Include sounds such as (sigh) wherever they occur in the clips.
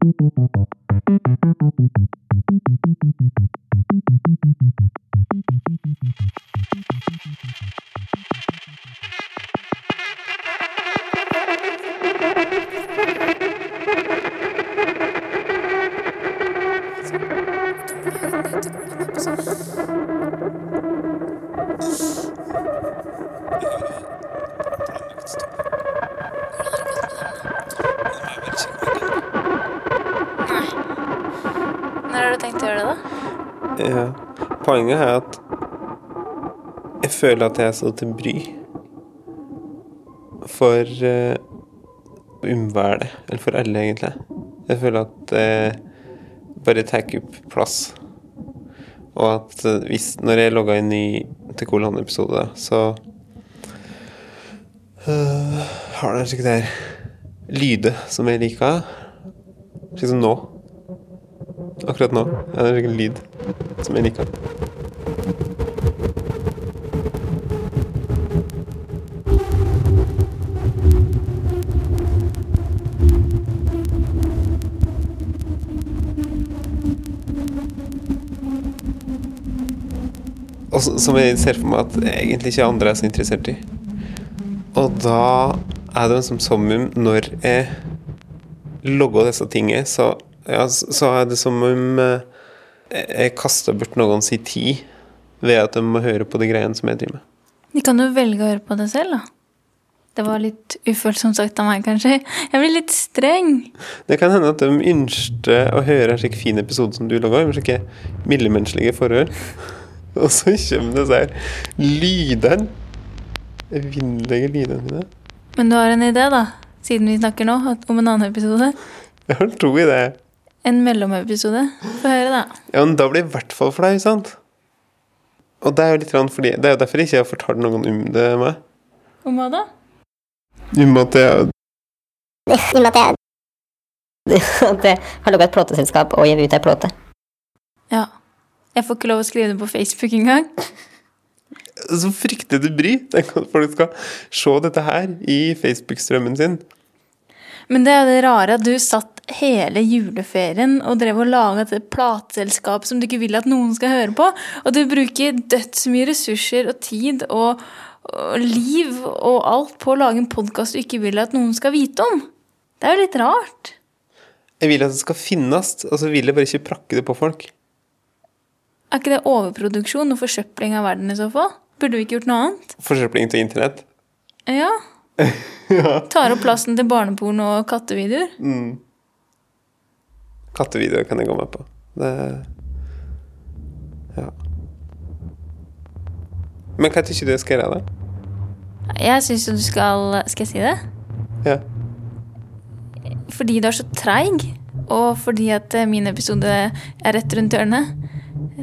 Thank you. Jeg føler at jeg er så til bry for uh, umværet, eller for alle, egentlig. Jeg føler at det bare tar opp plass. Og at uh, hvis, når jeg logga inn i til Kolon-episode, så uh, har den slik der lyde som jeg liker. Slik som nå. Akkurat nå. Ja, det er en lyd som jeg liker. Og som jeg ser for meg at egentlig ikke andre er så interessert i. Og da er det som summum når jeg logger disse tingene, så, ja, så er det som om eh, jeg kaster bort noen sin tid ved at de må høre på de greiene som jeg driver med. De kan jo velge å høre på det selv, da. Det var litt ufølsomt sagt av meg, kanskje. Jeg blir litt streng. Det kan hende at de ønsker å høre en slik fin episode som du laga, med slike mildemenneskelige forhold. (laughs) Og så kommer disse her lydene. Evinnelige lydene mine. Men du har en idé, da? Siden vi snakker nå om en annen episode. Jeg har to ideer. det. En mellomepisode. Få høre, da. Ja, men da blir det i hvert fall flau, sant? Og det er jo litt rann fordi, det er jo derfor jeg ikke har fortalt noen om det meg. Om hva da? Om at jeg Om at jeg, (laughs) at jeg har laga et plateselskap og gir ut ei plate. Ja. Jeg får ikke lov å skrive det på Facebook engang. Så fryktelig bry. Tenk at folk skal se dette her i Facebook-strømmen sin. Men det er det rare at du satt hele juleferien og drev og laga et plateselskap som du ikke vil at noen skal høre på. Og du bruker dødsmye ressurser og tid og, og liv og alt på å lage en podkast du ikke vil at noen skal vite om. Det er jo litt rart. Jeg vil at det skal finnes, og så vil jeg bare ikke prakke det på folk. Er ikke det overproduksjon og forsøpling av verden i så fall? Burde vi ikke gjort noe annet? Forsøpling til internett. Ja. (laughs) Tar opp plassen til barneporno og kattevideoer. Kattevideoer kan jeg gå med på. Det Ja. Men hva syns du jeg skal gjøre, da? Jeg syns jo du skal Skal jeg si det? Ja. Fordi du er så treig, og fordi at eh, min episode er rett rundt hjørnet.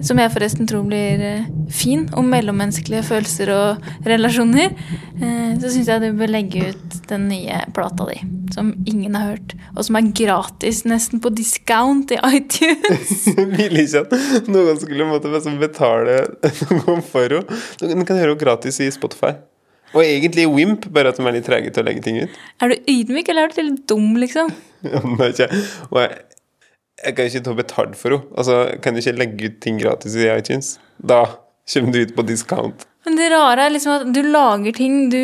Som jeg forresten tror blir eh, fin, om mellommenneskelige følelser og relasjoner. eh, Så syns jeg du bør legge ut den nye plata di, som ingen har hørt. Og som er gratis, nesten på discount i (laughs) iTunes. Ville ikke at noen skulle måtte betale (laughs) noe for henne. Den kan høre henne gratis i Spotify. Og egentlig Wimp, bare at de er litt trege til å legge ting ut. Er du ydmyk, eller er du litt dum, liksom? (laughs) Nei, ikke Og jeg, jeg kan jo ikke ta betalt for henne. Altså, kan du ikke legge ut ting gratis i iTunes? Da kommer du ut på discount. Men det rare er liksom at du lager ting du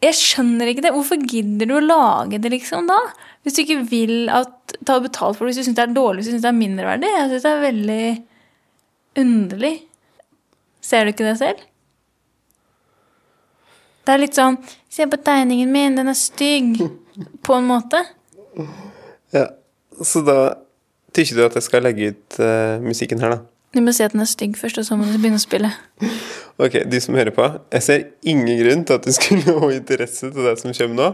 Jeg skjønner ikke det. Hvorfor gidder du å lage det, liksom, da? Hvis du ikke vil at, ta betalt for det, hvis du syns det er dårlig, hvis du syns det er mindreverdig. Jeg syns det er veldig underlig. Ser du ikke det selv? Det er litt sånn Se på tegningen min, den er stygg. (laughs) På en måte. Ja, Så da tykker du at jeg skal legge ut uh, musikken her, da? Du må si at den er stygg først, og så må du begynne å spille. (laughs) Ok, de som hører på. Jeg ser ingen grunn til at du skulle (laughs) ha interesse til det som kommer nå.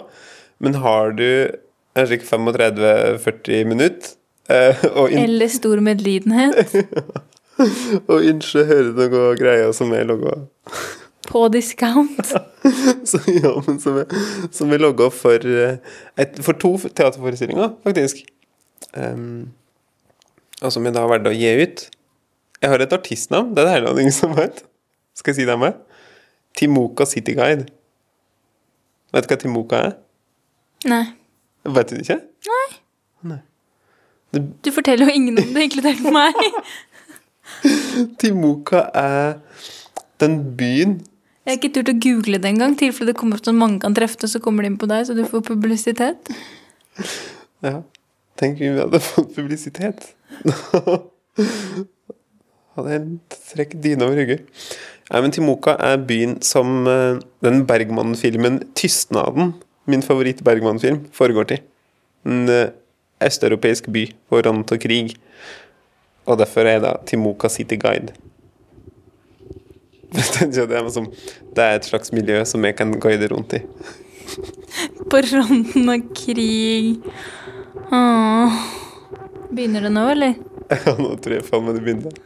Men har du en slik 35-40 minutter. uh, Eller stor medlidenhet. (laughs) og ikke høre noe greier som er logga På discount. så, ja, men som er, som er logga for, eh, et, for to teaterforestillinger, faktisk. Um, og som jeg da har valgt å gi ut. Jeg har et artistnavn, det er det heller ingen som vet. Skal jeg si det med? Timoka City Guide. Vet du hva Timoka er? Nei. Vet du det ikke? Du forteller jo ingen om det, inkludert meg. (laughs) Timoka er den byen Jeg har ikke turt å google det engang, i tilfelle det kommer opp sånn mange kan treffe det, og så kommer de inn på deg, så du får publisitet. Ja. Tenk om vi hadde fått publisitet. (laughs) hadde jeg trukket dyna over ryggen. Nei, men Timoka er byen som eh, den Bergman-filmen 'Tystnaden', min favoritt-Bergman-film, foregår til. En eh, østeuropeisk by på randen av krig. Og derfor er jeg da Timoka City Guide. (laughs) Det er, som, det er et slags miljø som jeg kan guide rundt i. (laughs) På randen av krig. Åh. Begynner det nå, eller? (laughs) Ja, nå tror jeg faen meg det begynner.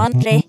country.